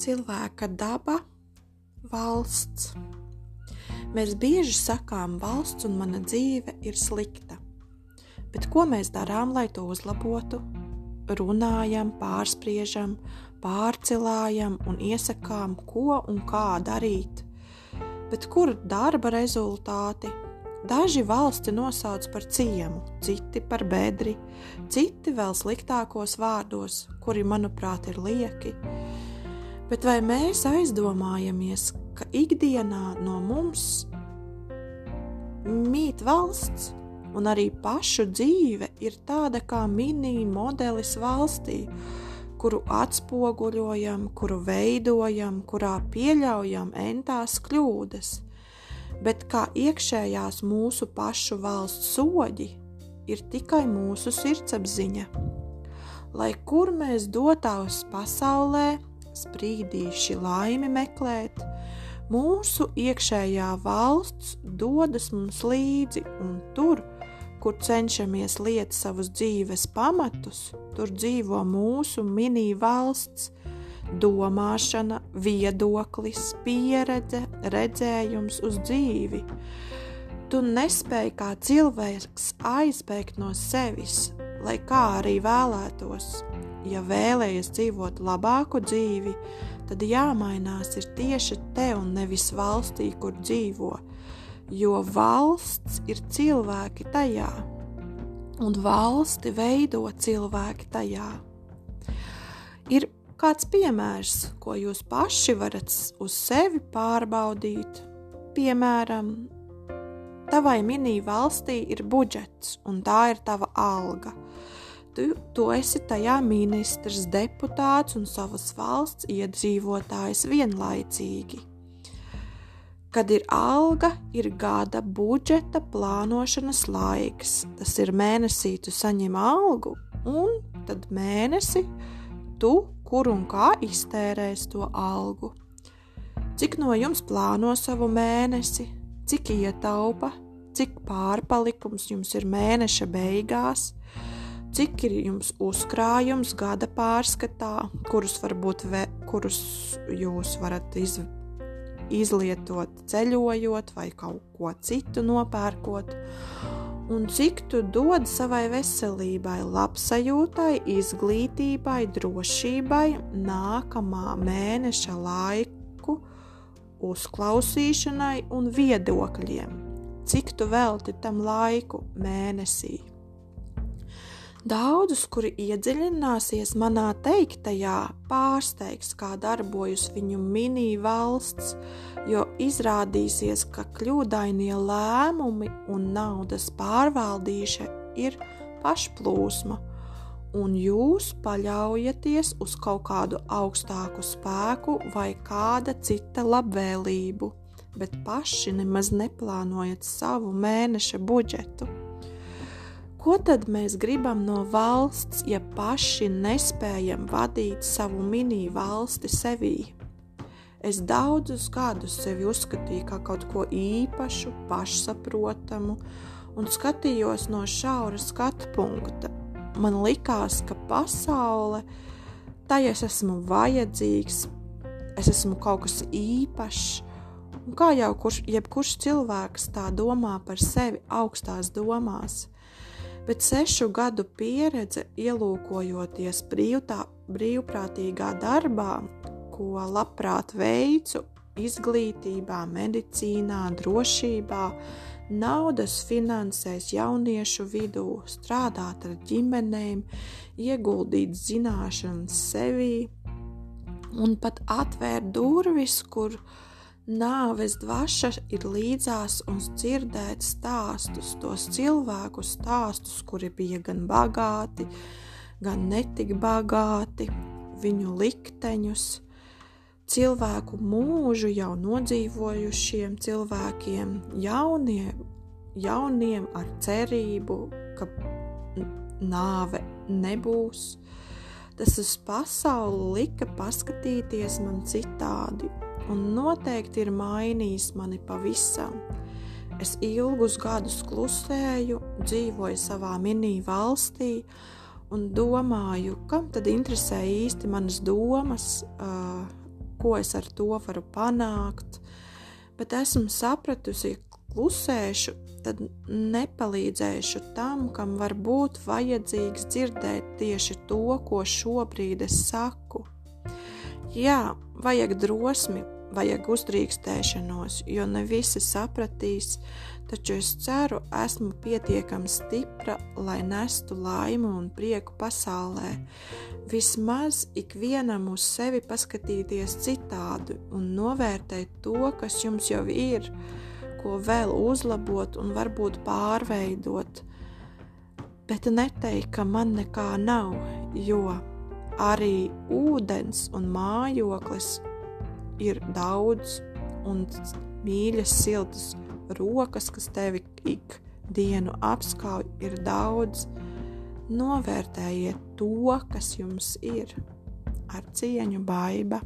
cilvēka daba, valsts. Mēs bieži sakām, valsts un mana dzīve ir slikta. Bet ko mēs darām, lai to uzlabotu? Runājam, pārspriežam, pārcilājam un iesakām, ko un kā darīt. Bet kur darba rezultāti? Daži valsti nosauc par ciemu, citi par bedri, citi vēl sliktākos vārdos, kuri, manuprāt, ir lieki. Bet vai mēs aizdomājamies, ka ikdienā no mums mīt valsts, un arī pašu dzīve ir tāda kā mini modelis valstī, kuru atspoguļojam, kuru veidojam, kurā pieļaujam entās kļūdas – bet kā iekšējās mūsu pašu valsts soļi ir tikai mūsu sirdsapziņa. Lai kur mēs dotos pasaulē, sprīdīši laimi meklēt, mūsu iekšējā valsts dodas mums līdzi, un tur, kur cenšamies liet savus dzīves pamatus, tur dzīvo mūsu mini valsts, domāšana, viedoklis, pieredze, redzējums uz dzīvi. Tu nespēji kā cilvēks aizbēgt no sevis, lai kā arī vēlētos. Ja vēlējies dzīvot labāku dzīvi, tad jāmainās ir tieši te un nevis valstī, kur dzīvo, jo valsts ir cilvēki tajā, un valsti veido cilvēki tajā. Ir Kāds piemērs, ko jūs paši varat uz sevi pārbaudīt, piemēram, tavai mini valstī ir budžets un tā ir tava alga. Tu, tu esi tajā ministrs, deputāts un savas valsts iedzīvotājs vienlaicīgi. Kad ir alga, ir gada budžeta plānošanas laiks. Tas ir mēnesī, tu saņem algu, un tad mēnesi tu kur un kā iztērēs to algu. Cik no jums plāno savu mēnesi, cik ietaupa, cik pārpalikums jums ir mēneša beigās, cik ir jums uzkrājums gada pārskatā, kurus, varbūt, ve, kurus jūs varat iz, izlietot ceļojot vai kaut ko citu nopērkot un cik tu dod savai veselībai, labsajūtai, izglītībai, drošībai, nākamā mēneša laiku, uzklausīšanai un viedokļiem. Cik tu velti tam laiku mēnesī? Daudzus, kuri iedziļināsies manā teiktajā, pārsteigs, kā darbojas viņu mini valsts, jo izrādīsies, ka kļūdainie lēmumi un naudas pārvaldīšana ir pašplūsma, un jūs paļaujaties uz kaut kādu augstāku spēku vai kāda cita labvēlību, bet paši nemaz neplānojat savu mēneša budžetu. Ko tad mēs gribam no valsts, ja paši nespējam vadīt savu mini valsti sevī? Es daudzus gadus sevi uzskatīju kā kaut ko īpašu, pašsaprotamu, un skatījos no šaura skatu punkta. Man likās, ka pasaule, tai es esmu vajadzīgs, es esmu kaut kas īpašs, un kā jau kurš, jebkurš cilvēks tā domā par sevi augstās domās bet sešu gadu pieredze ielūkojoties brīvtā, brīvprātīgā darbā, ko labprāt veicu izglītībā, medicīnā, drošībā, naudas finansēs jauniešu vidū, strādāt ar ģimenēm, ieguldīt zināšanas sevī un pat atvērt durvis, kur Nāves dvaša ir līdzās un dzirdēt stāstus, tos cilvēku stāstus, kuri bija gan bagāti, gan netik bagāti, viņu likteņus, cilvēku mūžu jau nodzīvojušiem cilvēkiem, jauniem, jauniem ar cerību, ka nāve nebūs. Tas uz pasauli lika paskatīties man citādi, un noteikti ir mainījis mani pavisam. Es ilgus gadus klusēju, dzīvoju savā mini valstī un domāju, kam tad interesē īsti manas domas, ko es ar to varu panākt, bet esmu sapratusi, ja klusēšu, tad nepalīdzēšu tam, kam var būt vajadzīgs dzirdēt tieši to, ko šobrīd es saku. Jā, vajag drosmi, vajag uzdrīkstēšanos, jo ne visi sapratīs, taču es ceru, esmu pietiekami stipra, lai nestu laimu un prieku pasaulē. Vismaz ikvienam uz sevi paskatīties citādi un novērtēt to, kas jums jau ir, ko vēl uzlabot un varbūt pārveidot. Bet neteikt, ka man nekā nav, jo arī ūdens un mājoklis ir daudz un mīļas, siltas rokas, kas tevi ik dienu apskauj, ir daudz. Novērtējiet to, kas jums ir, ar cieņu, baidu.